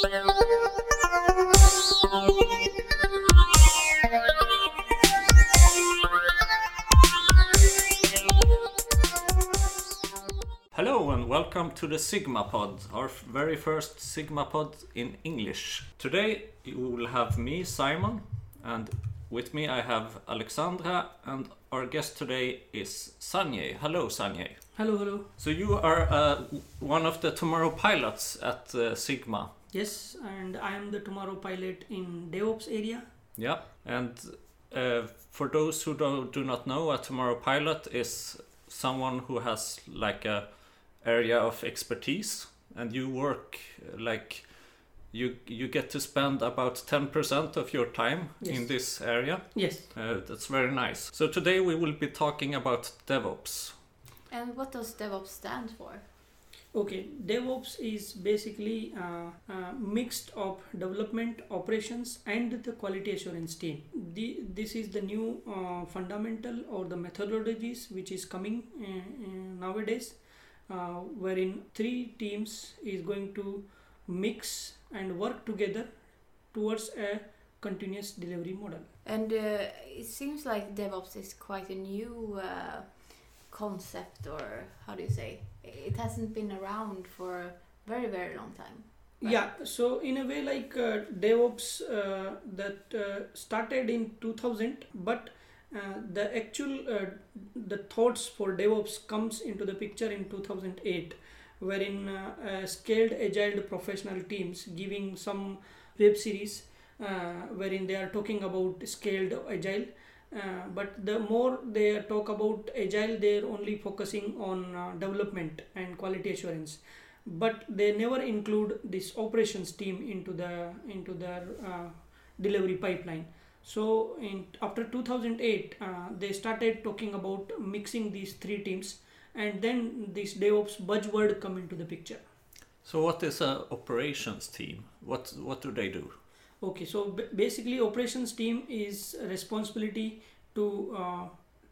Hello and welcome to the Sigma Pod, our very first Sigma Pod in English. Today you will have me, Simon, and with me I have Alexandra, and our guest today is Sanjay. Hello, Sanjay. Hello, hello. So you are uh, one of the tomorrow pilots at uh, Sigma. Yes, and I am the tomorrow pilot in DevOps area. Yeah, and uh, for those who do, do not know, a tomorrow pilot is someone who has like a area of expertise, and you work like you you get to spend about 10% of your time in this area. Yes. Uh, that's very nice. So today we will be talking about DevOps. And what does DevOps stand for? Okay, DevOps is basically uh, uh, mixed of development, operations, and the quality assurance team. The, this is the new uh, fundamental or the methodologies which is coming uh, uh, nowadays, uh, wherein three teams is going to mix and work together towards a continuous delivery model. And it seems like DevOps is quite a new concept, or how do you say? It hasn't been around for a very, very long time. Right. Yeah, so in a way, like uh, DevOps uh, that uh, started in 2000, but uh, the actual uh, the thoughts for DevOps comes into the picture in 2008, wherein uh, scaled agile professional teams giving some web series wherein they are talking about scaled agile. Uh, but the more they talk about agile, they're only focusing on uh, development and quality assurance but they never include this operations team into the into their uh, delivery pipeline so in after 2008 uh, they started talking about mixing these three teams and then this devops buzzword come into the picture So what is a operations team? What what do they do? Okay so basically operations team is responsibility to uh,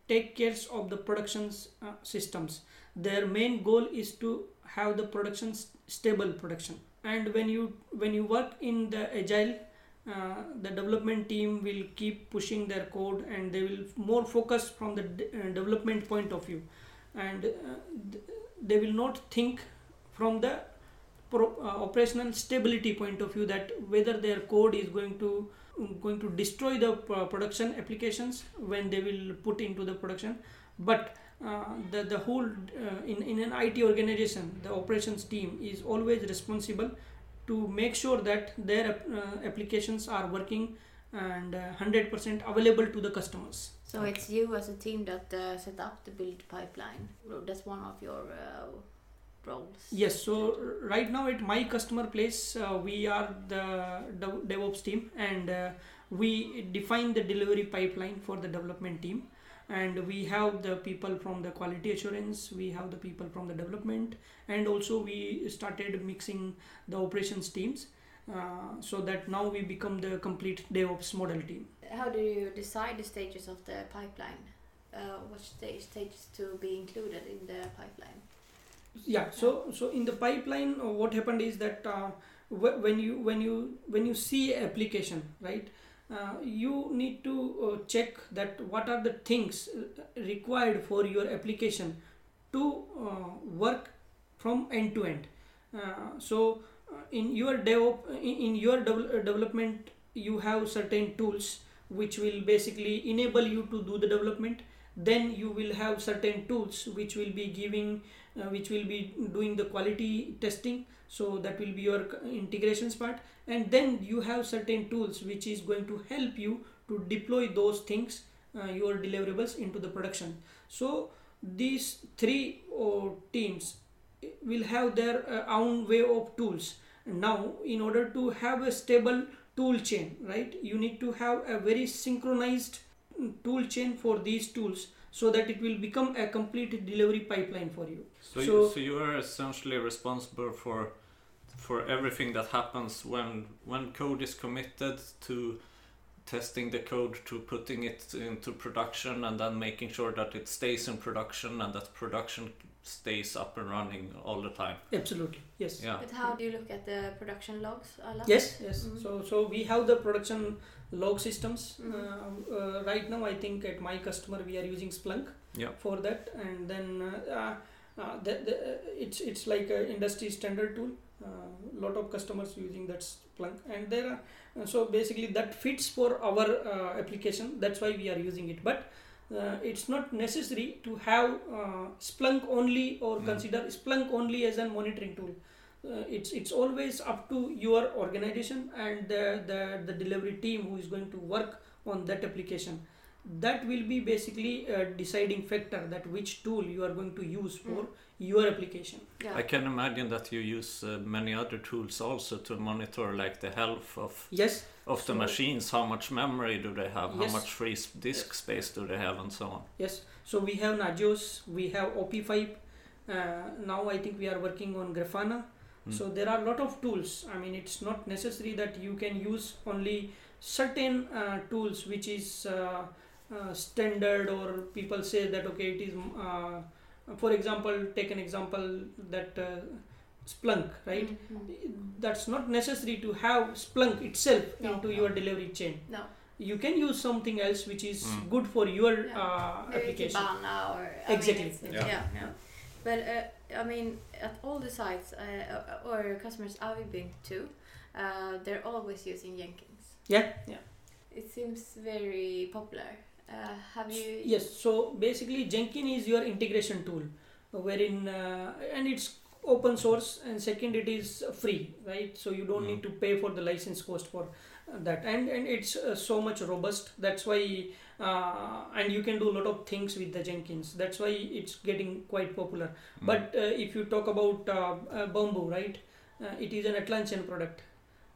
take care of the productions uh, systems. Their main goal is to have the production stable production. And when you when you work in the agile uh, the development team will keep pushing their code and they will more focus from the de- uh, development point of view. And uh, th- they will not think from the pro- uh, operational stability point of view that whether their code is going to going to destroy the uh, production applications when they will put into the production but uh, the the whole uh, in in an IT organization the operations team is always responsible to make sure that their uh, applications are working and uh, 100% available to the customers So it's you as a team that uh, set up the build pipeline. That's one of your roles. Yes, so right now at my customer place, uh, we are the DevOps team and uh, we define the delivery pipeline for the development team. And we have the people from the quality assurance, we have the people from the development, and also we started mixing the operations teams uh, so that now we become the complete DevOps model team. How do you decide the stages of the pipeline? Uh, what stage stages to be included in the pipeline? Yeah so so in the pipeline uh, what happened is that uh, when you when you when you see application right uh, you need to uh, check that what are the things uh, required for your application to uh, work from end to end. Uh, so in your dev in, in your devel- development you have certain tools which will basically enable you to do the development. Then you will have certain tools which will be giving uh, which will be doing the quality testing. So that will be your integrations part. And then you have certain tools which is going to help you to deploy those things uh, your deliverables into the production. So these three uh, teams will have their uh, own way of tools. Now in order to have a stable tool chain right you need to have a very synchronized mm, tool chain for these tools so that it will become a complete delivery pipeline for you So, So- you, so you are essentially responsible for for everything that happens when when code is committed to testing the code to putting it into production and then making sure that it stays in production and that production stays up and running all the time. absolutely yes Yeah. But how do you look at the production logs? Alla? yes yes Mhm. so so we have the production log systems. Mhm. uh, uh, right now i think at my customer we are using splunk Yeah. for that. And then uh, the, the, it's it's like a industry standard tool. A lot of customers using that splunk. And there are so basically that fits for our uh, application. That's why we are using it. But uh, it's not necessary to have uh, splunk only or Mm. consider splunk only as a monitoring tool uh, it's it's always up to your organization and the, the the delivery team who is going to work on that application that will be basically a deciding factor that which tool you are going to use for Mm. your application Yeah. I can imagine that you use uh, many other tools also to monitor like the health of yes of the So- machines. How much memory do they have? Yes. How much free s- disk space do they have, and so on. yes so we have nagios we have op5 uh, now i think we are working on grafana Mm. so there are a lot of tools i mean it's not necessary that you can use only certain uh, tools which is uh, uh, standard or people say that okay it is uh, for example take an example that uh, splunk right Mhm. that's not necessary to have splunk itself No. into your delivery chain No. you can use something else which is Mm. good for your Yeah. uh, application or Exactly. Mean, Yeah. yeah. yeah, But uh, I mean, at all the sites uh, or customers I've been to, uh, they're always using Jenkins. yeah yeah It seems very popular. Uh, have you? yes so basically jenkins is your integration tool wherein uh, and it's open source and second it is free right so you don't Mm. need to pay for the license cost for uh, that and and it's uh, so much robust that's why uh, and you can do a lot of things with the jenkins that's why it's getting quite popular Mm. but uh, if you talk about uh, uh, bamboo right uh, it is an atlassian product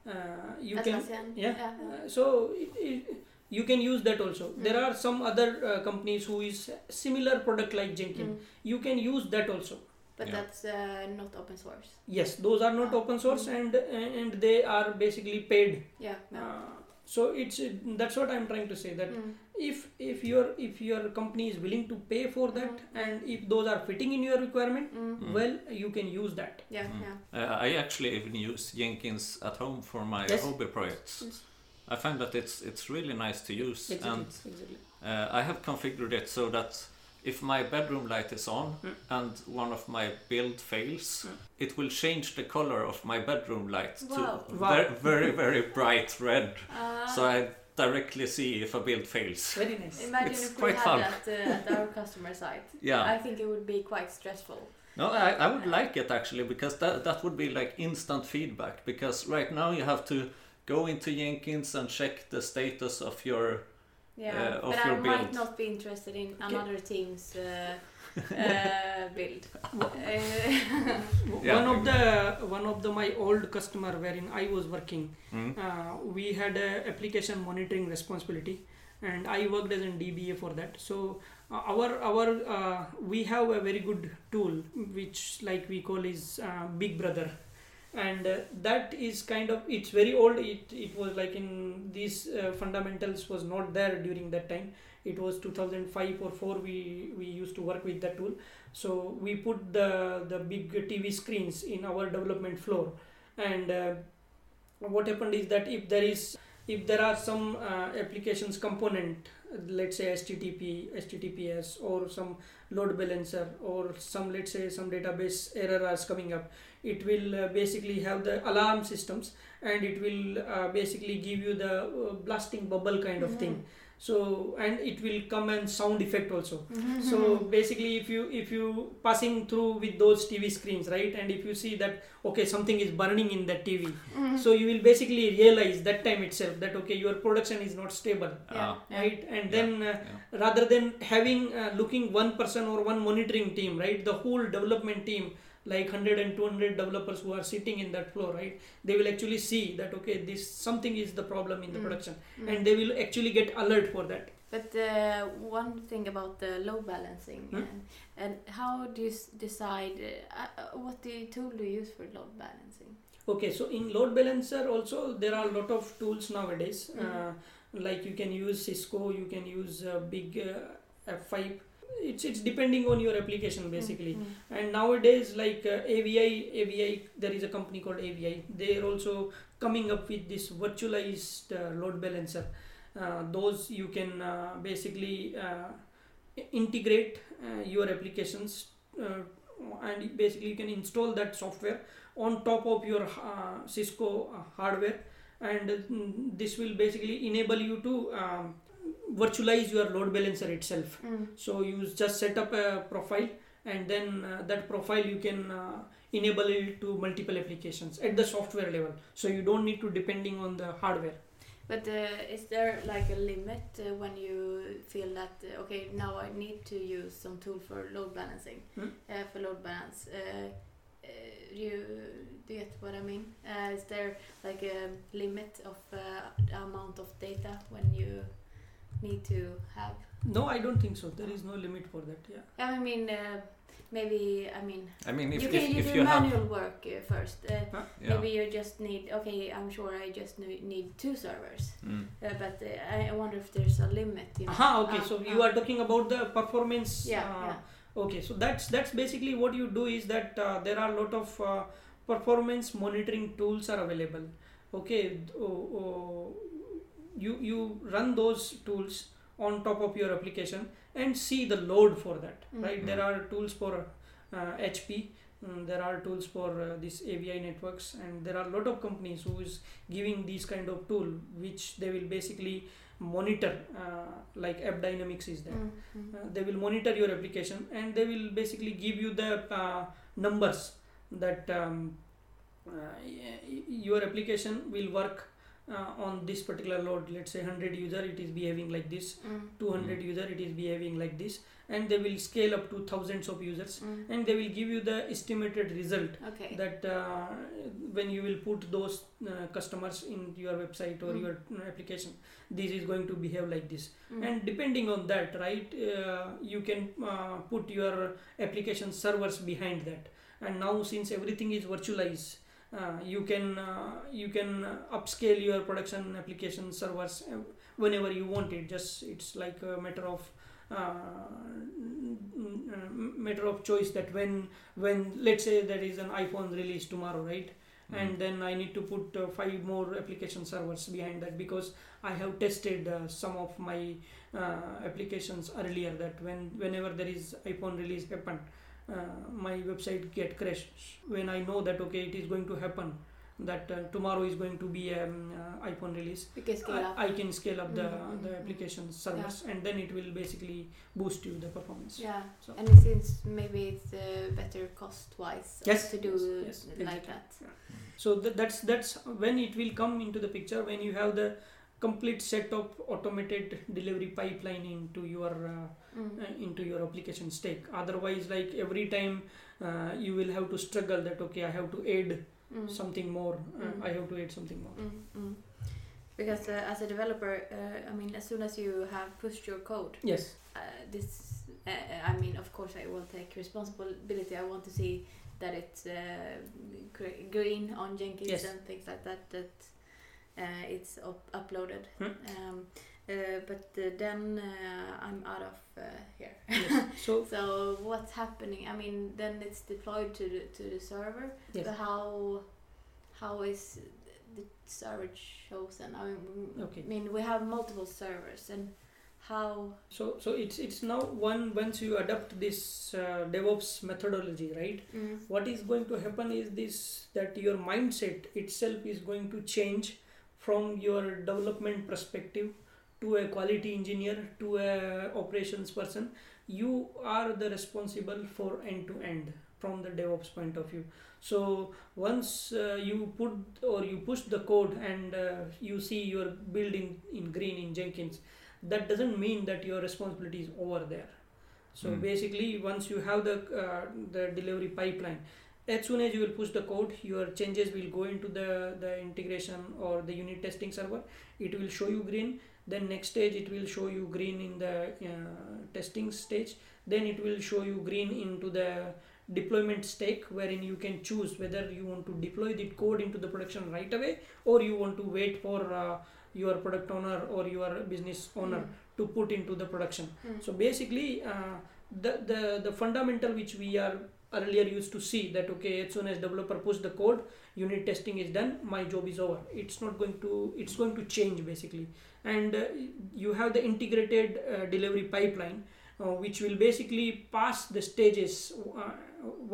uh, you can Atlassian? yeah. yeah. uh, so it, it, you can use that also there Mm. are some other uh, companies who is similar product like jenkins Mm. you can use that also But Yeah. that's uh, not open source. yes those are not Ah. open source Mm. and and they are basically paid Yeah. yeah. uh, so it's that's what i'm trying to say that Mm. if if your if your company is willing to pay for that Mhm. and if those are fitting in your requirement Mm. Mm. well you can use that Yeah. Mm. Yeah. Uh, I actually even use Jenkins at home for my Yes. hobby projects. Yes. I find that it's it's really nice to use, exactly and exactly uh, I have configured it so that if my bedroom light is on Mm. and one of my build fails, Mm. it will change the color of my bedroom light Wow. to Wow. Very, very very bright red, Uh, so I directly see if a build fails. very nice Imagine It's if we quite had fun. that uh, at our customer site. Yeah. I think it would be quite stressful. No, I, I would like it actually because that that would be like instant feedback. Because right now you have to go into Jenkins and check the status of your Yeah, Uh, of but I your might not be interested in Okay. another team's uh, uh, build. Uh, Yeah. one of the one of the my old customer wherein i was working Mm. uh, we had a application monitoring responsibility and i worked as a dba for that so uh, our our uh, we have a very good tool which like we call is uh, big brother and uh, that is kind of it's very old. It it was like in these uh, fundamentals was not there during that time. It was 2005 or 4 we we used to work with that tool. So we put the the big tv screens in our development floor. And uh, what happened is that if there is if there are some uh, applications component let's say http https or some load balancer or some let's say some database error is coming up it will uh, basically have the alarm systems and it will uh, basically give you the uh, blasting bubble kind of thing so and it will come and sound effect also. Mm-hmm. so basically if you if you passing through with those tv screens right? And if you see that okay something is burning in that tv Mhm. so you will basically realize that time itself that okay your production is not stable. Yeah, Ah, yeah. right? And Yeah, then uh, yeah. rather than having uh, looking one person or one monitoring team right? The whole development team like 100 and 200 developers who are sitting in that floor right they will actually see that okay this something is the problem in the Mm. production Mm. and they will actually get alert for that But uh, one thing about the load balancing Hmm? and, and how do you s- decide uh, uh, what the tool do you use for load balancing? Okay, so in load balancer also there are a lot of tools nowadays. Mhm. Uh, like you can use Cisco, you can use uh, big uh, F5. It's it's depending on your application basically. Mm, and nowadays like uh, avi avi there is a company called avi they're also coming up with this virtualized uh, load balancer. Uh, those you can uh, basically uh, integrate uh, your applications uh, and basically you can install that software on top of your uh, cisco hardware. And this will basically enable you to um, virtualize your load balancer itself mm, so you just set up a profile and then uh, that profile you can uh, enable it to multiple applications at the software level so you don't need to depending on the hardware But uh, is there like a limit uh, when you feel that uh, okay now I need to use some tool for load balancing Hmm. uh, for load balance? Uh, uh, do you do you get what I mean? Uh, is there like a limit of uh, the amount of data when you need to have? no i don't think so there is no limit for that yeah I mean uh, maybe I mean I mean, if you if, can you if do you have manual work uh, first. Uh, Huh? yeah. Maybe you just need okay. I'm sure I just need two servers, Mm. uh, but uh, I I wonder if there's a limit. You know? Aha, okay so you ah. are talking about the performance Yeah, uh, yeah. okay so that's that's basically what you do is that uh, there are a lot of uh, performance monitoring tools are available okay oh, oh, you you run those tools on top of your application and see the load for that Mm. right there are tools for uh, hp mm, there are tools for uh, this avi networks and there are a lot of companies who is giving these kind of tool which they will basically monitor uh, like AppDynamics is there Mm, mm. uh, they will monitor your application and they will basically give you the uh, numbers that um, uh, y- y- your application will work uh, on this particular load let's say 100 user it is behaving like this Mm, 200 Mm. user it is behaving like this and they will scale up to thousands of users mm. and they will give you the estimated result Okay. that uh, when you will put those uh, customers in your website or Mm. your uh, application this is going to behave like this Mm. and depending on that right uh, you can uh, put your application servers behind that and now since everything is virtualized you can uh, you can uh, upscale your production application servers uh, whenever you want it just it's like a matter of uh, n- n- matter of choice that when when let's say there is an iphone release tomorrow right Mm. and then I need to put uh, five more application servers behind that because I have tested uh, some of my uh, applications earlier that when whenever there is iPhone release happen uh, my website get crashed when I know that okay it is going to happen that uh, tomorrow is going to be um, uh, iPhone release can. I, I can scale up the, Mm, the mm, mm. application servers and then it will basically boost you the performance Yeah, So- and it seems maybe it's uh, better cost wise Yes, to do yes, yes, like exactly. that. so th- that's that's when it will come into the picture when you have the complete set of automated delivery pipeline into your uh, Mm. into your application stack otherwise like every time uh, you will have to struggle that okay i have to add Mm. something more uh, Mm. i have to add something more. Because uh, as a developer, uh, I mean, as soon as you have pushed your code, yes uh, this, uh, I mean, of course, I will take responsibility. I want to see that it's uh, green on Jenkins Yes. and things like that. That it's up- uploaded. Hmm. Um, uh, but uh, then uh, I'm out of uh, here. yes so So what's happening? I mean, then it's deployed to the to the server. Yes. But how how is the server chosen? I mean, Okay. I mean, we have multiple servers, and how? so so it's it's now one once you adopt this uh, devops methodology right Mm, what is going to happen is this that your mindset itself is going to change from your development perspective to a quality engineer to a operations person you are the responsible for end to end from the devops point of view so once uh, you put or you push the code and uh, you see your building in green in jenkins that doesn't mean that your responsibility is over there so Mm. basically once you have the uh, the delivery pipeline as soon as you will push the code your changes will go into the the integration or the unit testing server. It will show you green. Then next stage it will show you green in the uh, testing stage. Then it will show you green into the deployment stake wherein you can choose whether you want to deploy the code into the production right away or you want to wait for uh, your product owner or your business owner mm, to put into the production. Mm, so basically uh, the, the the fundamental which we are earlier used to see that okay as soon as developer push the code unit testing is done my job is over it's not going to it's going to change basically and uh, you have the integrated uh, delivery pipeline uh, which will basically pass the stages uh,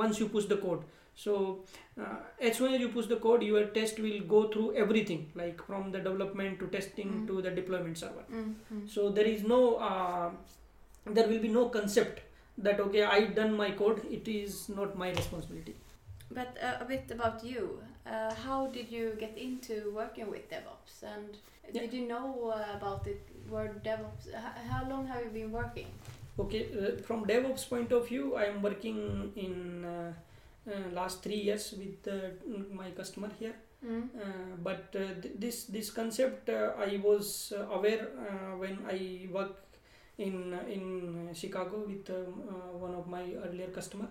once you push the code so uh, as soon as you push the code your test will go through everything like from the development to testing Mm. to the deployment server Mm, mm. so there is no uh, there will be no concept that okay i done my code it is not my responsibility But uh, a bit about you. Uh, how did you get into working with DevOps? And Yeah. did you know uh, about the word DevOps? How long have you been working? okay uh, from devops point of view i am working in uh, uh, last 3 years with uh, my customer here Mm. uh, but uh, th- this this concept uh, i was aware uh, when i work in in chicago with uh, one of my earlier customer.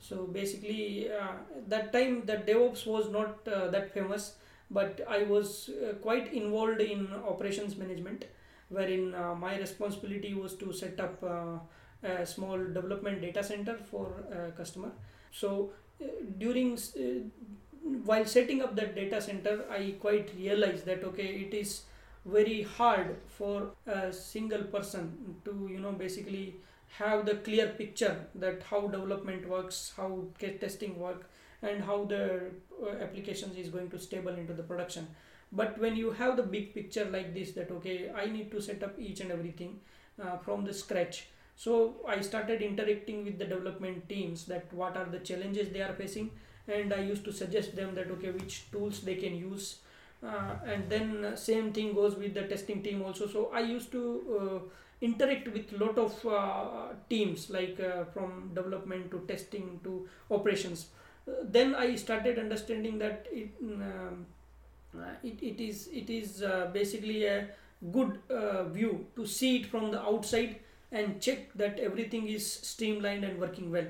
So basically uh, that time the devops was not uh, that famous but i was quite involved in operations management wherein my responsibility was to set up a small development data center for a customer. So during while setting up that data center i quite realized that okay it is very hard for a single person to you know basically have the clear picture that how development works how testing work and how the uh, applications is going to stable into the production. But when you have the big picture like this that okay i need to set up each and everything uh, from the scratch. So i started interacting with the development teams that what are the challenges they are facing and i used to suggest them that okay which tools they can use and then uh, same thing goes with the testing team also. So i used to uh, interact with lot of uh, teams like uh, from development to testing to operations. Uh, then i started understanding that it, um, uh, it, it is it is uh, basically a good uh, view to see it from the outside and check that everything is streamlined and working well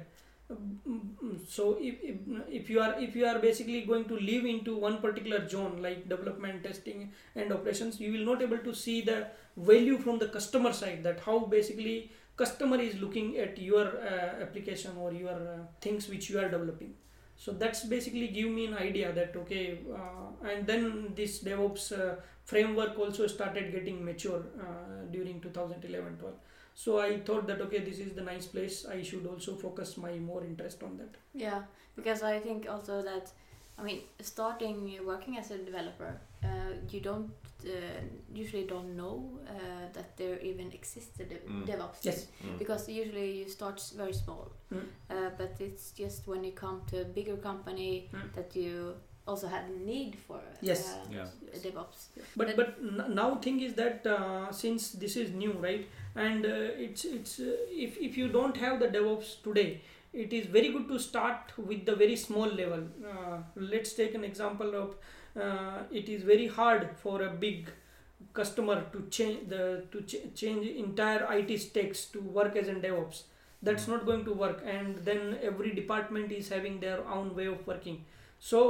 so if, if, if you are if you are basically going to live into one particular zone like development testing and operations you will not able to see the value from the customer side that how basically customer is looking at your uh, application or your uh, things which you are developing. So that's basically give me an idea that okay uh, and then this devops uh, framework also started getting mature uh, during 2011 12 so i thought that okay this is the nice place i should also focus my more interest on that Yeah, because I think also that, I mean, starting working as a developer, uh, you don't uh, usually don't know uh, that there even exists a dev- Mm. DevOps Yes. Mm. because usually you start very small Mm. uh, but it's just when you come to a bigger company Mm. that you also have need for Yes. uh, Yeah. a DevOps but but n- now thing is that uh, since this is new right and uh, it's it's uh, if if you don't have the devops today it is very good to start with the very small level uh, let's take an example of uh, it is very hard for a big customer to change the to ch- change entire IT stacks to work as in DevOps. That's Mm. not going to work, and then every department is having their own way of working. So,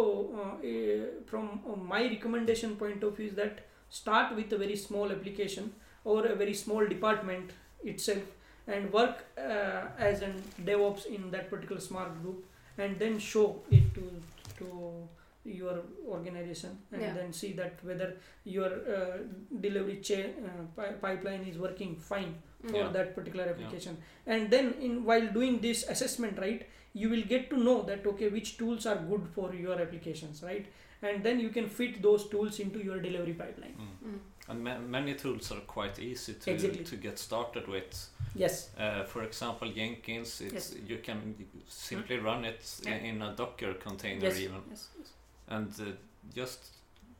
uh, eh, from uh, my recommendation point of view, is that start with a very small application or a very small department itself, and work uh, as an DevOps in that particular smart group, and then show it to to your organization, and Yeah. then see that whether your uh, delivery chain uh, pi- pipeline is working fine for Yeah. that particular application and then in while doing this assessment right you will get to know that okay which tools are good for your applications right and then you can fit those tools into your delivery pipeline Mm. Mm. And ma- many tools are quite easy to Exactly. to get started with. yes Uh, for example, Jenkins, it's Yes. you can simply run it Yeah. in, in a Docker container yes, even, yes, yes. and uh, just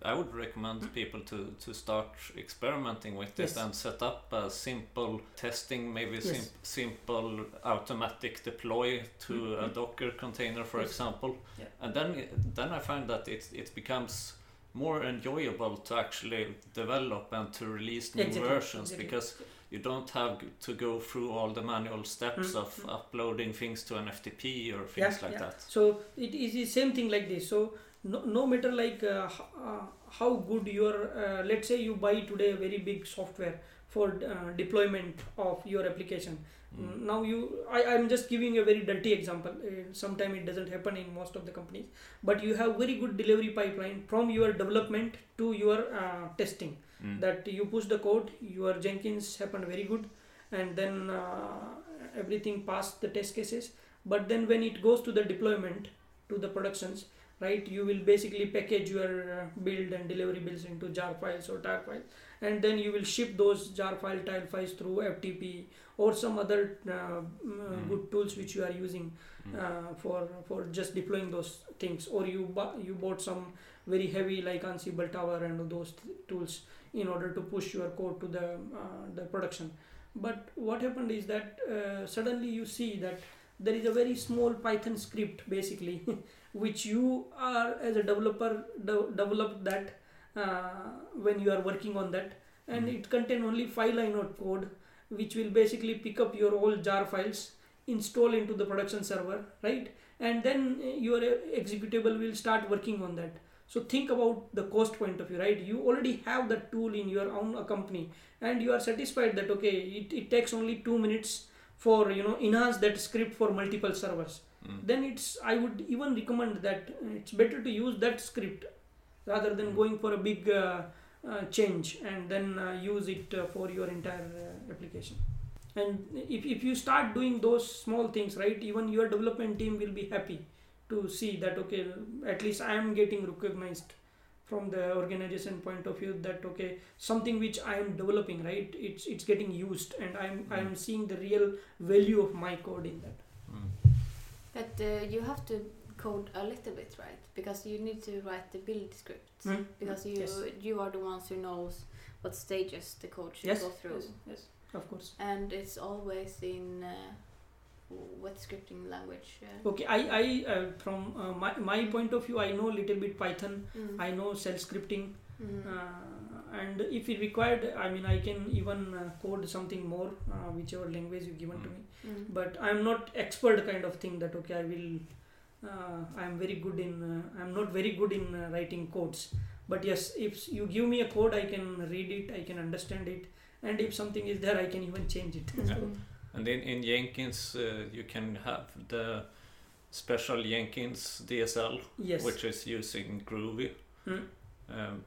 I would recommend Mm. people to to start experimenting with Yes. it and set up a simple testing, maybe sim- simple automatic deploy to Mm, a mm. Docker container, for example, Yeah. and then then I find that it it becomes more enjoyable to actually develop and to release new Exactly, versions exactly. because you don't have to go through all the manual steps Mm, of mm. uploading things to an FTP or things Yeah, like yeah. that. so it is the same thing like this so no, no matter like uh, uh, how good your uh, let's say you buy today a very big software for uh, deployment of your application Mm. now you I, i'm just giving a very dirty example uh, sometime it doesn't happen in most of the companies but you have very good delivery pipeline from your development to your uh, testing Mm. that you push the code your jenkins happened very good and then uh, everything passed the test cases but then when it goes to the deployment to the productions right you will basically package your uh, build and delivery builds into jar files or tar files and then you will ship those jar file tile files through ftp or some other uh, mm, good tools which you are using Mm. uh, for for just deploying those things. Or you bu- you bought some very heavy like ansible tower and those th- tools in order to push your code to the uh, the production. But what happened is that uh, suddenly you see that there is a very small python script basically which you are as a developer de- developed that when you are working on that. And Mhm. it contain only five line of code which will basically pick up your old jar files install into the production server right? And then uh, your uh, executable will start working on that. So think about the cost point of view right? You already have that tool in your own uh, company and you are satisfied that okay it, it takes only two minutes for you know enhance that script for multiple servers. Mm. then it's i would even recommend that uh, it's better to use that script rather than Mm. going for a big uh, uh, change and then uh, use it uh, for your entire uh, application and if, if you start doing those small things right even your development team will be happy to see that okay at least i am getting recognized from the organization point of view that okay something which i am developing right it's it's getting used and i'm i'm seeing the real value of my code in that Mm. But uh, you have to code a little bit, right? Because you need to write the build script. Mm. Because you Yes. you are the ones who knows what stages the code should Yes, go through. yes, yes, of course. And it's always in uh, what scripting language? Uh, Okay, I, I uh, from uh, my, my point of view, I know a little bit Python. mm, I know shell scripting, mm, uh, and if it required, I mean, I can even uh, code something more, uh, whichever language you given to me. mm. But I'm not expert kind of thing that okay, I will. Uh, I'm very good in. Uh, I'm not very good in uh, writing codes. But yes, if you give me a code, I can read it, I can understand it, and if something is there, I can even change it. Yeah. So, And in, in Jenkins, uh, you can have the special Jenkins DSL, yes. which is using Groovy. Mm. Um,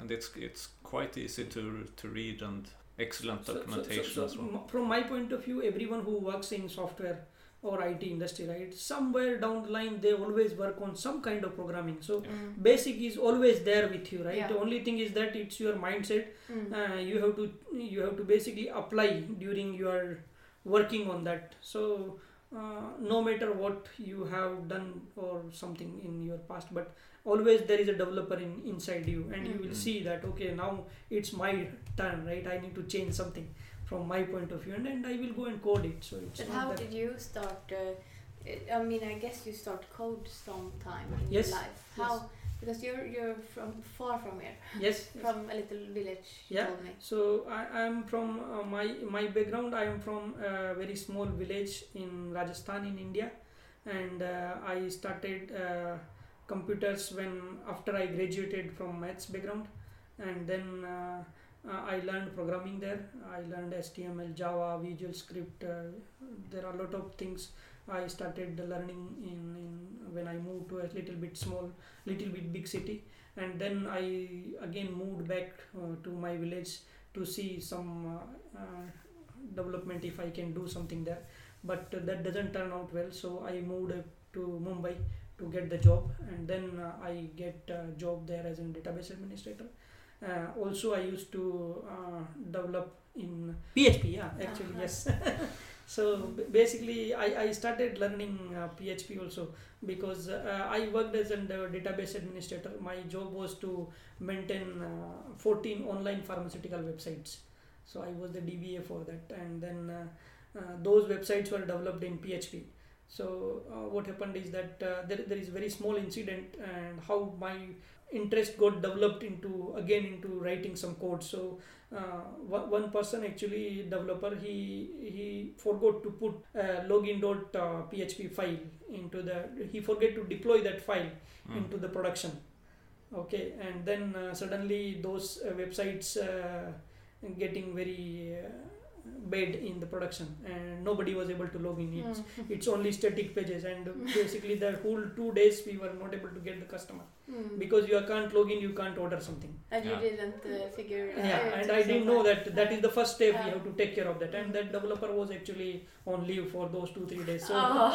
and it's it's quite easy to to read and excellent So- so- so- documentation so as well. m- from my point of view, everyone who works in software or IT industry, right, somewhere down the line they always work on some kind of programming. So Mm, basic is always there with you, right? Yeah. The only thing is that it's your mindset. mm, Uh, you have to you have to basically apply during your working on that. So uh, no matter what you have done or something in your past, but always there is a developer in inside you, and you will Mhm. see that okay now it's my turn, right? I need to change something from my point of view, and then I will go and code it. So it's But how did you start? Uh, I mean, I guess you start code sometime in Yes, your life. How? Because you're you're from far from here, yes. yes. from a little village. Yeah. So I am from uh, my my background. I am from a very small village in Rajasthan in India, and uh, I started uh, computers when after I graduated from maths background, and then uh, I learned programming there. I learned HTML, Java, Visual Script. Uh, there are a lot of things I started learning in, in when I moved to a little bit small, little bit big city and then I again moved back uh, to my village to see some uh, uh, development if I can do something there. But uh, that doesn't turn out well, so I moved uh, to Mumbai to get the job, and then uh, I get a job there as a database administrator. Uh, also, I used to uh, develop in PHP. Yeah, actually, Uh-huh. yes. so b- basically, I, I started learning uh, PHP also because uh, I worked as a database administrator. My job was to maintain uh, 14 online pharmaceutical websites. So I was the DBA for that, and then uh, uh, those websites were developed in PHP. So uh, what happened is that uh, there, there is very small incident and how my interest got developed into again into writing some code. So uh, one, person actually developer he he forgot to put uh, login.php file into the he forget to deploy that file Mm. into the production okay and then uh, suddenly those uh, websites uh, getting very bad in the production and nobody was able to log in it's, Mm. it's only static pages and basically the whole two days we were not able to get the customer Mm. because you can't log in you can't order something and Yeah. you didn't uh, figure it yeah and i didn't know that that is the first step we Yeah. have to take care of that and that developer was actually on leave for those two three days so Oh.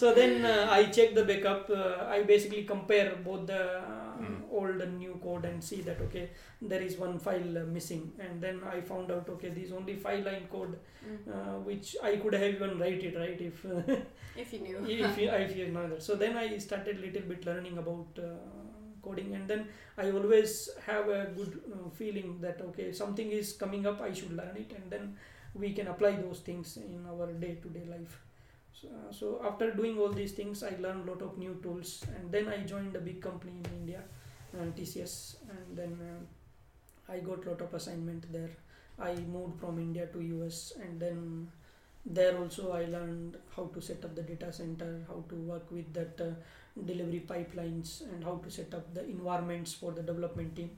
so then uh, i check the backup uh, i basically compare both the uh, Mm. old and new code and see that okay there is one file uh, missing and then i found out okay this only five line code Mm. uh, which i could have even write it right if if you knew if you, if you know that. So then I started little bit learning about uh, coding, and then I always have a good uh, feeling that okay, something is coming up, I should learn it, and then we can apply those things in our day-to-day life. So, uh, so after doing all these things, I learned a lot of new tools, and then I joined a big company in India, uh, TCS, and then uh, I got a lot of assignment there. I moved from India to US, and then there also I learned how to set up the data center, how to work with that uh, delivery pipelines, and how to set up the environments for the development team.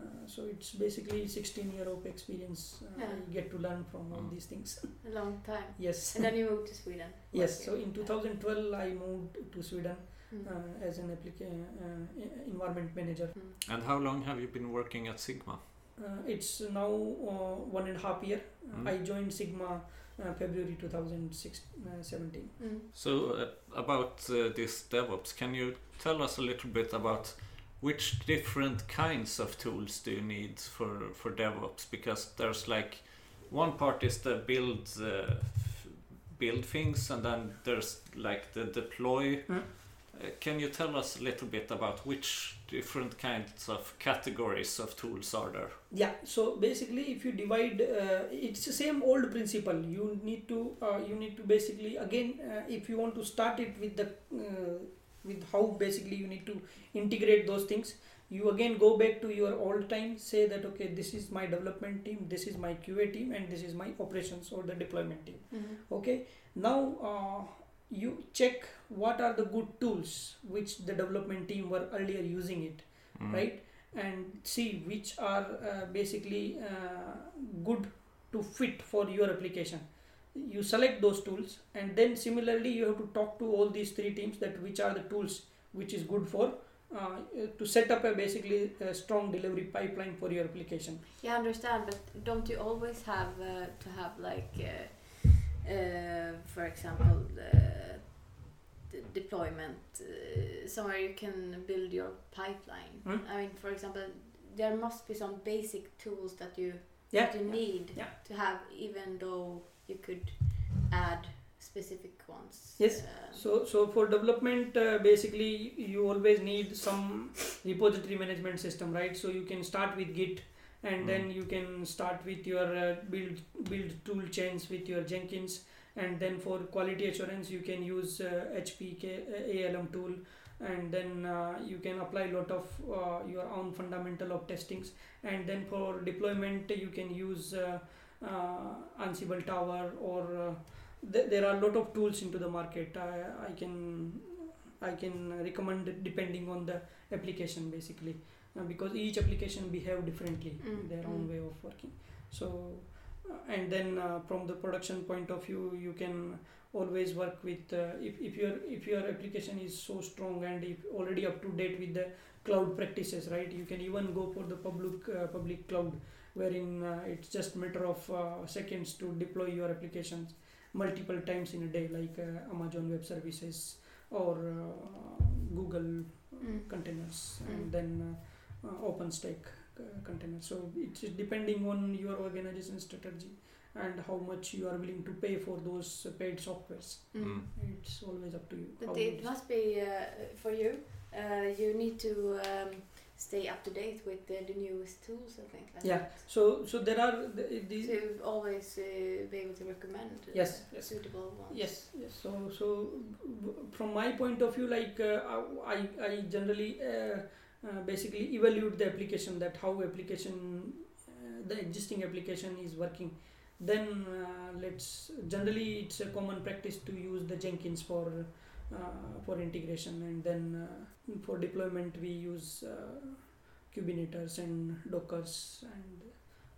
Uh, so it's basically 16 year of experience uh, Yeah. I get to learn from all Mm. these things. a long time yes. and then you moved to Sweden Yes. So in 2012 I moved to Sweden Mm. uh, as an applica- uh, environment manager. Mm. And how long have you been working at Sigma? Uh, it's now uh, one and a half year. Uh, Mm. I joined Sigma uh, February 2017. Mm. So uh, about uh, this DevOps, can you tell us a little bit about which different kinds of tools do you need for for DevOps? Because there's like one part is the build uh, build things, and then there's like the deploy. Mm. Uh, can you tell us a little bit about which different kinds of categories of tools are there? Yeah, so basically, if you divide, uh, it's the same old principle. You need to, uh, you need to basically again, uh, if you want to start it with the, uh, with how basically you need to integrate those things. You again go back to your old time. Say that okay, this is my development team, this is my QA team, and this is my operations or the deployment team. Mhm. Okay, now uh, you check what are the good tools which the development team were earlier using it Mm. right and see which are uh, basically uh, good to fit for your application you select those tools and then similarly you have to talk to all these three teams that which are the tools which is good for uh, to set up a basically a strong delivery pipeline for your application Yeah, I understand, but don't you always have uh, to have like, uh, uh, for example, deployment uh, somewhere you can build your pipeline? Hmm. I mean, for example, there must be some basic tools that you yeah that you need Yeah. to have, even though you could add specific ones. Yes. Uh, So, so for development, uh, basically, you always need some repository management system, right? So you can start with Git, and then you can start with your uh, build build tool chains with your Jenkins, and then for quality assurance, you can use uh, HPK uh, ALM tool, and then uh, you can apply a lot of uh, your own fundamental of testings, and then for deployment, you can use uh, uh, Ansible Tower or uh, th- there are a lot of tools into the market. I, I can i can recommend depending on the application basically. Uh, because each application behave differently Mm, their own mm. way of working. So uh, and then uh, from the production point of view you can always work with uh, if, if your if your application is so strong and if already up to date with the cloud practices right? You can even go for the public uh, public cloud wherein uh, it's just matter of uh, seconds to deploy your applications multiple times in a day like uh, amazon web services or uh, google Mm. containers Mm. and then uh, uh, openstack uh, containers so it's depending on your organization strategy and how much you are willing to pay for those uh, paid softwares mm. Mm. it's always up to you But how it you- must be uh, for you. Uh, you need to um, stay up to date with the, the newest tools. I think. Like Yeah. that. so so there are the, the To always uh, be able to recommend uh, Yes, yes. suitable ones. Yes, yes. So, so from my point of view, like uh, I, I generally uh, uh, basically evaluate the application that how application, uh, the existing application is working. Then uh, let's generally it's a common practice to use the Jenkins for uh, for integration, and then uh, for deployment we use uh, Kubernetes and Dockers and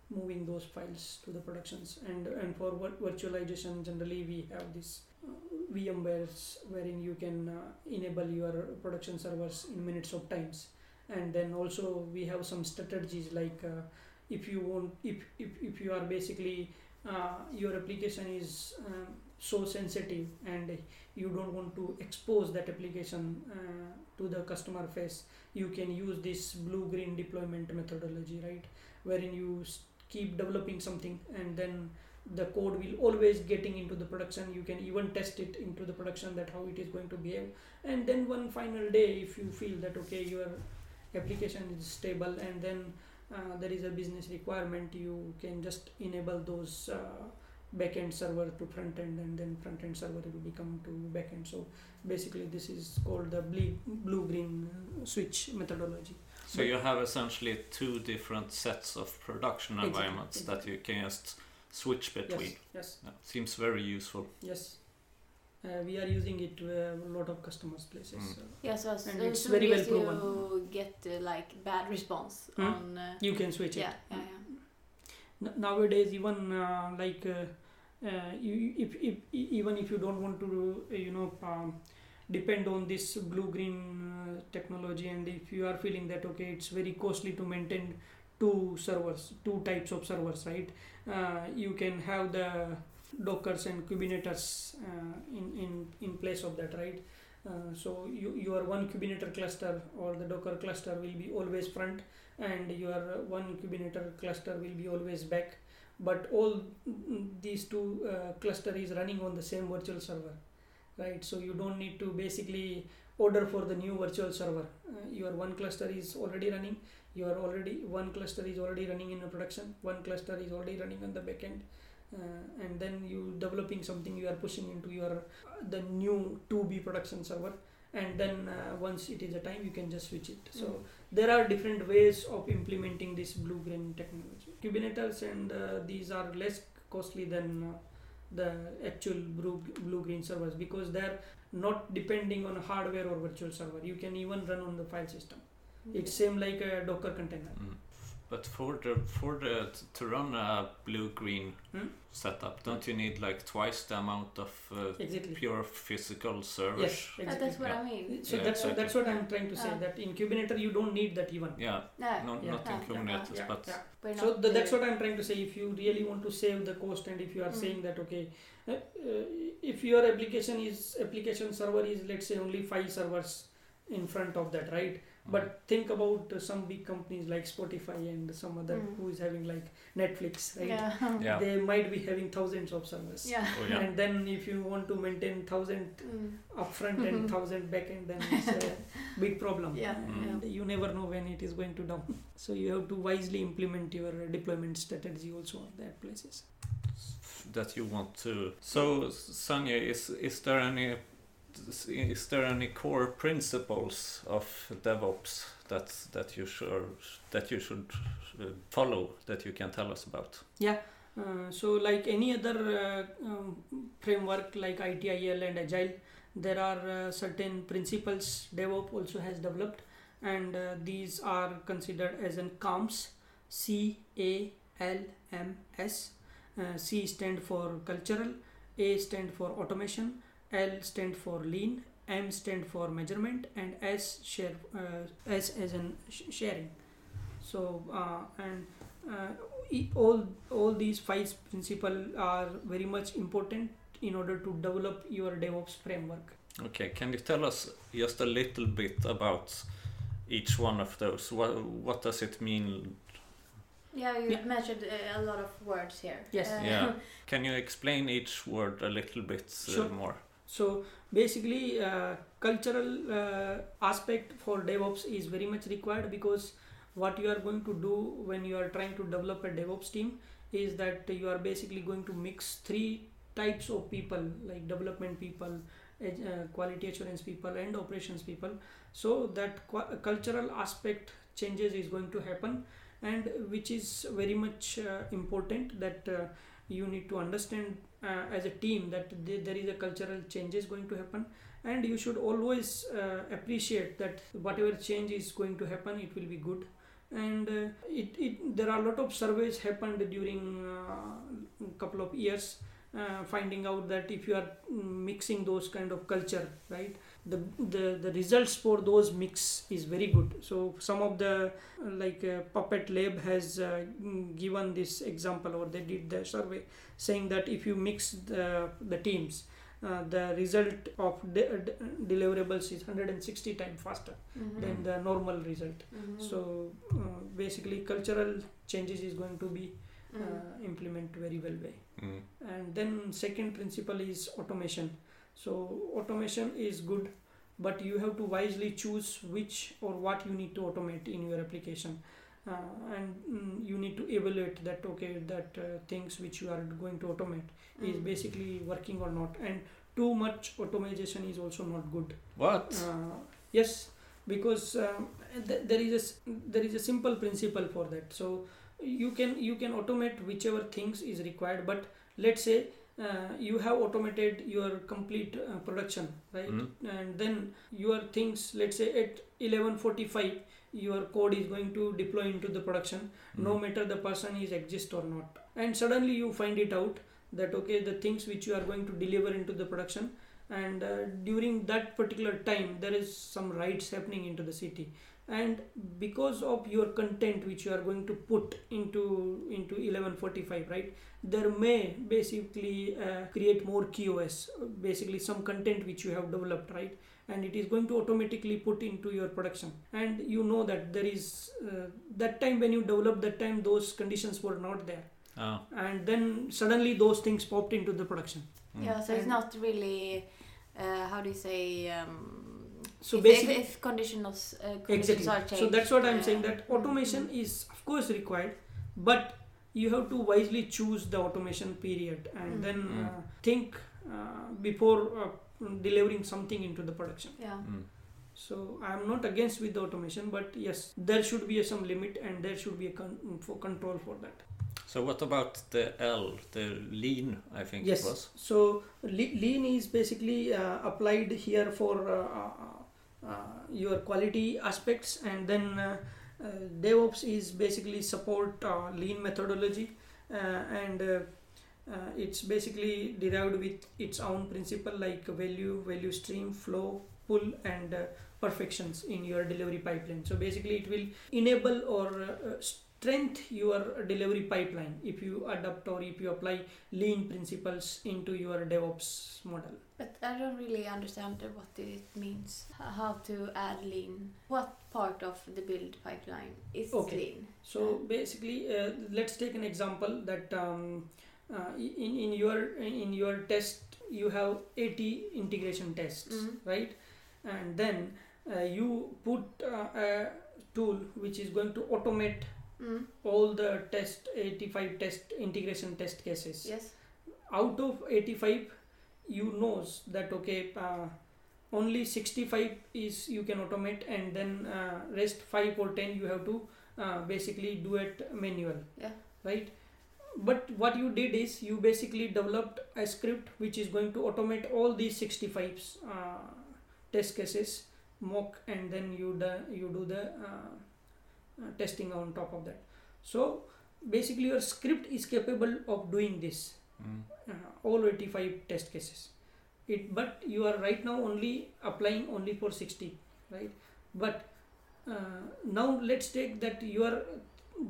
moving those files to the productions. And and for vir- virtualization generally we have this uh, VMwares wherein you can uh, enable your production servers in minutes of times. And then also we have some strategies like uh, if you want if, if, if you are basically uh, your application is um, so sensitive and you don't want to expose that application uh, to the customer face you can use this blue green deployment methodology right? Wherein you keep developing something and then the code will always getting into the production. You can even test it into the production that how it is going to behave. And then one final day if you feel that okay your application is stable and then uh, there is a business requirement you can just enable those uh, backend server to front end and then front end server will become to backend so basically this is called the blue blue green uh, switch methodology So you have essentially two different sets of production Exactly, environments that you can just switch between. yes yes Yeah, seems very useful. yes uh, we are using it to a lot of customers places Mm. so Yeah, so as And it's soon very well as proven. you get uh, like bad response Hmm? on uh, you can switch it yeah, yeah, yeah. N- nowadays even uh, like uh, uh, you, if, if even if you don't want to uh, you know um, depend on this blue green uh, technology and if you are feeling that okay it's very costly to maintain two servers two types of servers right? Uh, you can have the dockers and kubernetes uh, in, in in place of that right? Uh, so you, your one kubernetes cluster or the docker cluster will be always front and your one kubernetes cluster will be always back but all these two uh, cluster is running on the same virtual server right? So you don't need to basically order for the new virtual server. Uh, your one cluster is already running. Your already one cluster is already running in a production. One cluster is already running on the backend. Uh, and then you developing something you are pushing into your uh, the new 2b production server and then uh, once it is a time you can just switch it. So Mm. there are different ways of implementing this blue green technology. Kubernetes and uh, these are less costly than uh, the actual blue blue green servers because they're not depending on hardware or virtual server. You can even run on the file system. It's same like a docker container. Mm. But for the for the to run a blue green Hmm? setup, don't you need like twice the amount of uh, exactly pure physical servers? yes Uh, exactly that's what Yeah. I mean. so Yeah, that's exactly. that's what i'm trying to say Ah. that in kubernetes you don't need that even Yeah, Yeah, no, Yeah. not in Kubernetes, yeah, but yeah. we're so the, that's uh, what i'm trying to say if you really want to save the cost and if you are Mm. saying that okay uh, uh, if your application is application server is let's say only five servers in front of that right Mm. But think about uh, some big companies like spotify and some other Mm. who is having like netflix right Yeah. yeah, they might be having thousands of servers yeah. oh, yeah. and then if you want to maintain thousand Mm. upfront and thousand backend then it's a big problem Yeah, and you never know when it is going to down so you have to wisely implement your deployment strategy also at that places that you want to. So, Sanya, is is there any is there any core principles of DevOps that that you should that you should uh, follow that you can tell us about? Uh, so like any other uh, um, framework like ITIL and Agile, there are uh, certain principles DevOps also has developed, and uh, these are considered as an CALMS, C A L M S. Uh, C stand for cultural, A stand for automation, L stand for lean, M stand for measurement, and S share uh, S as in sh- sharing. So uh, and uh, e- all all these five principles are very much important in order to develop your DevOps framework. Okay, can you tell us just a little bit about each one of those? What what does it mean? Yeah, you Yeah. mentioned uh, a lot of words here. Yes. Uh, Yeah. Can you explain each word a little bit uh, Sure. more? So basically, uh, cultural uh, aspect for DevOps is very much required because what you are going to do when you are trying to develop a DevOps team is that you are basically going to mix three types of people like development people, uh, quality assurance people, and operations people. So that qu- cultural aspect changes is going to happen, and which is very much uh, important that uh, you need to understand uh, as a team that th- there is a cultural changes going to happen. And you should always uh, appreciate that whatever change is going to happen it will be good. And uh, it, it there are a lot of surveys happened during uh, a couple of years uh, finding out that if you are mixing those kind of culture right the, the the results for those mix is very good so some of the like uh, puppet lab has uh, given this example or they did the survey saying that if you mix the, the teams uh, the result of de- de- deliverables is 160 times faster Mhm. than the normal result Mhm. so uh, basically cultural changes is going to be Mm. uh, implement very well way Mm. and then second principle is automation so automation is good but you have to wisely choose which or what you need to automate in your application uh, and mm, you need to evaluate that okay that uh, things which you are going to automate is Mm. basically working or not and too much automation is also not good What? uh, yes because um, th- there is a s- there is a simple principle for that so you can you can automate whichever things is required but let's say uh, you have automated your complete uh, production right Mm. and then your things let's say at 11:45 your code is going to deploy into the production no Mm. matter the person is exist or not and suddenly you find it out that okay the things which you are going to deliver into the production and uh, during that particular time there is some rights happening into the city and because of your content which you are going to put into into 1145 right there may basically uh, create more qos basically some content which you have developed right and it is going to automatically put into your production and you know that there is uh, that time when you develop that time those conditions were not there Oh. and then suddenly those things popped into the production Mm. Yeah, so it's not really. Uh, how do you say? Um, so if, basically if, if conditions, uh, conditions exactly are changed. so that's what i'm uh, saying that automation mm, is of course required but you have to wisely choose the automation period and Mm. then uh, think uh, before uh, delivering something into the production Yeah. Mm. so i'm not against with the automation but yes there should be a, some limit and there should be a con- for control for that So what about the L, the lean? I think Yes. it was. So le- lean is basically uh, applied here for uh, uh, your quality aspects, and then uh, uh, DevOps is basically support uh, lean methodology, uh, and uh, uh, it's basically derived with its own principle like value, value stream, flow, pull, and uh, perfections in your delivery pipeline. So basically, it will enable or uh, strength your delivery pipeline if you adopt or if you apply lean principles into your DevOps model. But I don't really understand what it means. How to add lean? What part of the build pipeline is Okay. lean? So basically, uh, let's take an example that um, uh, in in your in your test you have 80 integration tests, Mhm. right? And then uh, you put uh, a tool which is going to automate Mm. all the test 85 test integration test cases. Yes. out of 85 you knows that okay uh, only 65 is you can automate and then uh, rest 5 or 10 you have to uh, basically do it manual Yeah. right but what you did is you basically developed a script which is going to automate all these 65 uh, test cases mock and then you do, you do the uh, testing on top of that. So basically your script is capable of doing this Mm. uh, all 85 test cases. It but you are right now only applying only for 60 right? But uh, now let's take that your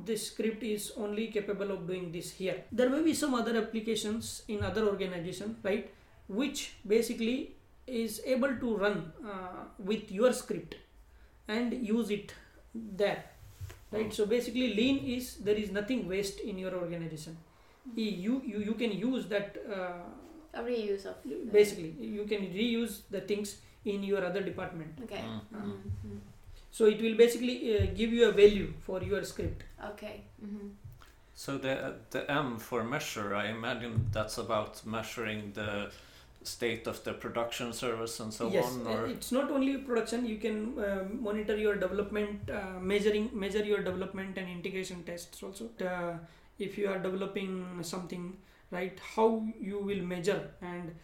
this script is only capable of doing this here. There may be some other applications in other organization right which basically is able to run uh, with your script and use it there right Oh. so basically lean is there is nothing waste in your organization you you, you can use that uh, A reuse of. the- basically you can reuse the things in your other department Okay. Mm. Mm. Mm. so it will basically uh, give you a value for your script Okay. hmm So the the M for measure, I imagine that's about measuring the state of the production service and so yes on, uh, or? it's not only production you can uh, monitor your development uh, measuring measure your development and integration tests also. Uh, if you are developing something right how you will measure and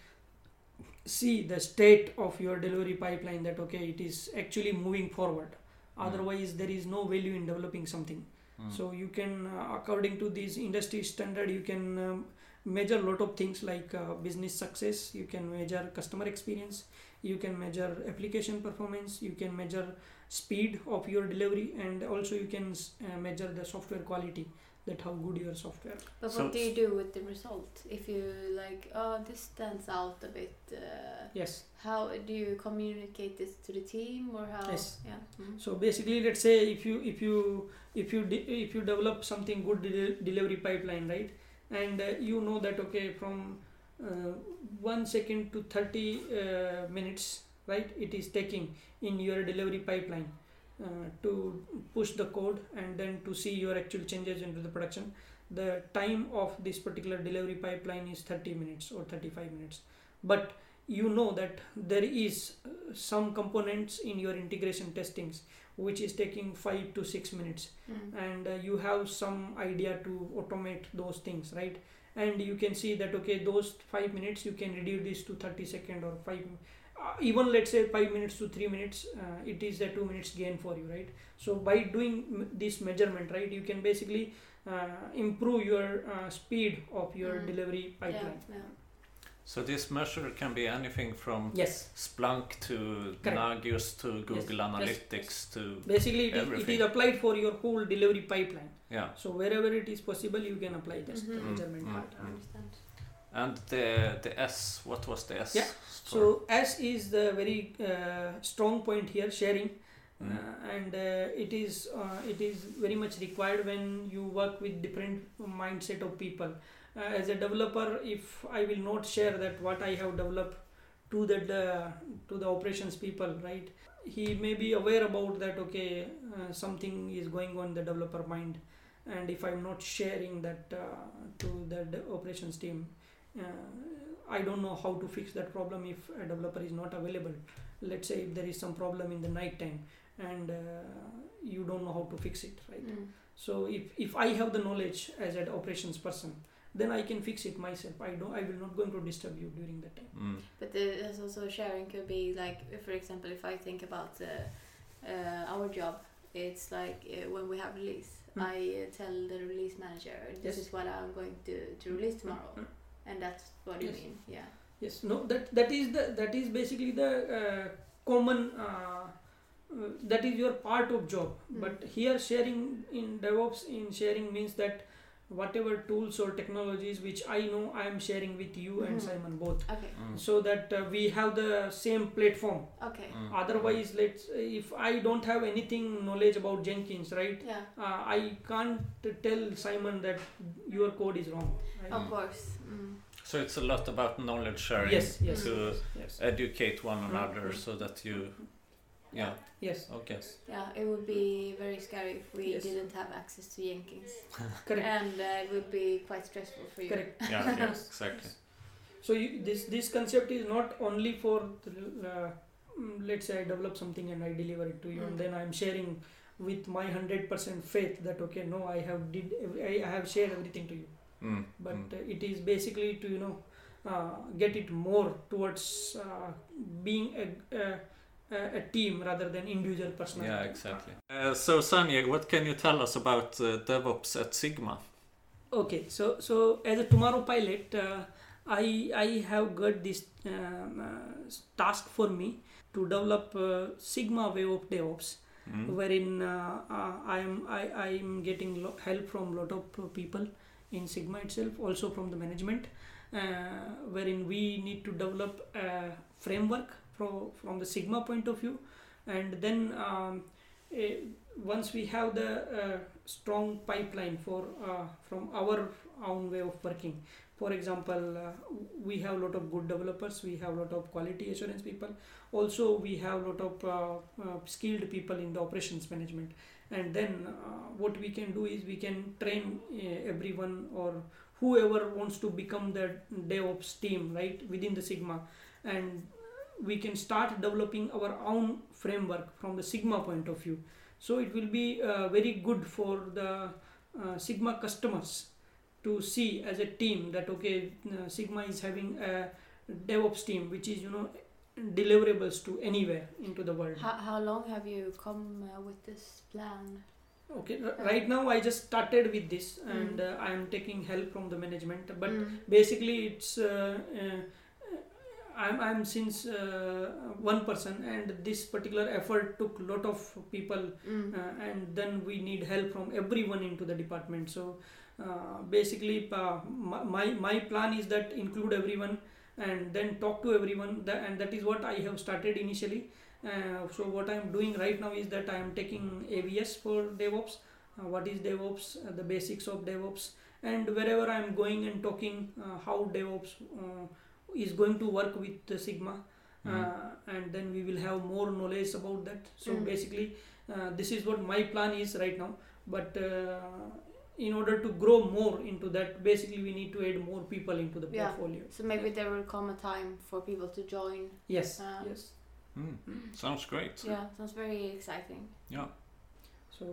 see the state of your delivery pipeline that okay it is actually moving forward. Otherwise there is no value in developing something. Mm. so you can uh, according to this industry standard you can um, measure a lot of things like uh, business success you can measure customer experience you can measure application performance you can measure speed of your delivery and also you can uh, measure the software quality that how good your software But So- what do you do with the result? If you like, oh, this stands out a bit. Uh, yes how do you communicate this to the team, or how? Yes. Yeah. Mm. so basically let's say if you if you if you de- if you develop something good de- delivery pipeline right and uh, you know that okay from uh, 1 second to 30 uh, minutes right it is taking in your delivery pipeline uh, to push the code and then to see your actual changes into the production. The time of this particular delivery pipeline is 30 minutes or 35 minutes. But you know that there is some components in your integration testings which is taking 5 to 6 minutes Mm. and uh, you have some idea to automate those things right and you can see that okay those 5 minutes you can reduce this to 30 second or 5 uh, even let's say 5 minutes to 3 minutes uh, it is a 2 minutes gain for you right so by doing m- this measurement right you can basically uh, improve your uh, speed of your Mm. delivery Yeah. pipeline Yeah. So this measure can be anything from yes Splunk to Correct. Nagios to Google yes, Analytics to basically it is, it Everything. is applied for your whole delivery pipeline yeah. so wherever it is possible you can apply this Mhm. Mm, measurement mm, part I understand. And the the S, what was the S? Yeah, for? So S is the very uh, strong point here, sharing, Mm. uh, and uh, it is uh, it is very much required when you work with different mindset of people. Uh, as a developer, if I will not share that what I have developed to the, the to the operations people, right? He may be aware about that. Okay, uh, something is going on in the developer mind, and if I'm not sharing that uh, to the operations team, uh, I don't know how to fix that problem if a developer is not available. Let's say if there is some problem in the night time and uh, you don't know how to fix it, right? Mm. So if, if I have the knowledge as an operations person, then I can fix it myself. I don't. I will not going to disturb you during that time. Mm. But there's also sharing could be like, if, for example, if I think about uh, uh, our job, it's like uh, when we have release, Mm. I uh, tell the release manager, this Yes. is what I'm going to, to release tomorrow, Mm. and that's what you mean, yeah. Yes. No. That that is the that is basically the uh, common. Uh, uh, that is your part of job. Mm. But here sharing in DevOps in sharing means that whatever tools or technologies which I know I am sharing with you and Mhm. Simon both. Okay, Mm. so that uh, we have the same platform okay, Mm. otherwise let's if i don't have anything knowledge about jenkins right yeah, uh, i can't tell simon that your code is wrong right? of Mm. course. Mm. So it's a lot about knowledge sharing yes yes to yes educate one another so that you, yeah, yes okay. Yeah, it would be very scary if we Yes. didn't have access to Jenkins, correct and uh, it would be quite stressful for you. correct Yeah, yes, exactly. so you, this this concept is not only for the, uh, mm, let's say i develop something and i deliver it to you Mm. and then i'm sharing with my 100% faith that okay no i have did i I have shared everything to you Mm. but mm. uh, it is basically to you know uh, get it more towards uh, being a, a a a team rather than individual personality. Yeah, exactly. Uh, so Sanjay, what can you tell us about uh, DevOps at Sigma? Okay, so so as a tomorrow pilot, uh, I I have got this um, uh, task for me to develop uh, Sigma way of DevOps, Mm. wherein uh, uh, I am I I am getting lo- help from lot of people in Sigma itself, also from the management, uh, wherein we need to develop a framework from from the Sigma point of view, and then um, eh, once we have the uh, strong pipeline for uh, from our own way of working. For example, uh, we have a lot of good developers. We have a lot of quality assurance people also we have a lot of uh, uh, skilled people in the operations management and then uh, what we can do is we can train uh, everyone or whoever wants to become the devops team right within the sigma and we can start developing our own framework from the sigma point of view so it will be uh, very good for the uh, sigma customers to see as a team that okay uh, sigma is having a devops team which is you know deliverables to anywhere into the world. How, how long have you come uh, with this plan? Okay, right now I just started with this Mm. and uh, I am taking help from the management. But Mm. basically, it's uh, uh, I'm I'm since uh, one person and this particular effort took lot of people Mm. uh, and then we need help from everyone into the department. So uh, basically my, my plan is that include everyone and then talk to everyone. That, and that is what i have started initially. Uh, so what i am doing right now is that i am taking avs for devops. Uh, what is devops? Uh, the basics of devops. And wherever i am going and talking uh, how devops uh, is going to work with the sigma Mhm. uh, and then we will have more knowledge about that so Mm. basically uh, this is what my plan is right now but uh, in order to grow more into that basically we need to add more people into the Yeah. portfolio So maybe there will come a time for people to join. yes Um, yes Mm. Sounds great. Yeah, sounds very exciting. Yeah. so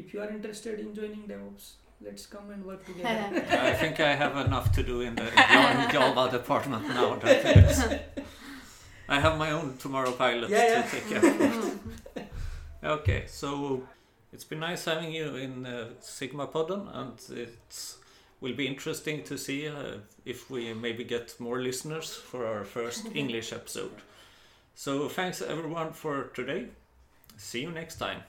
if you are interested in joining devops let's come and work together I think I have enough to do in the Jan- Java department now. That I have my own tomorrow pilot Yeah, yeah. to take care of. Okay, so it's been nice having you in uh, Sigma Podden, and it will be interesting to see uh, if we maybe get more listeners for our first English episode. So thanks everyone for today. See you next time.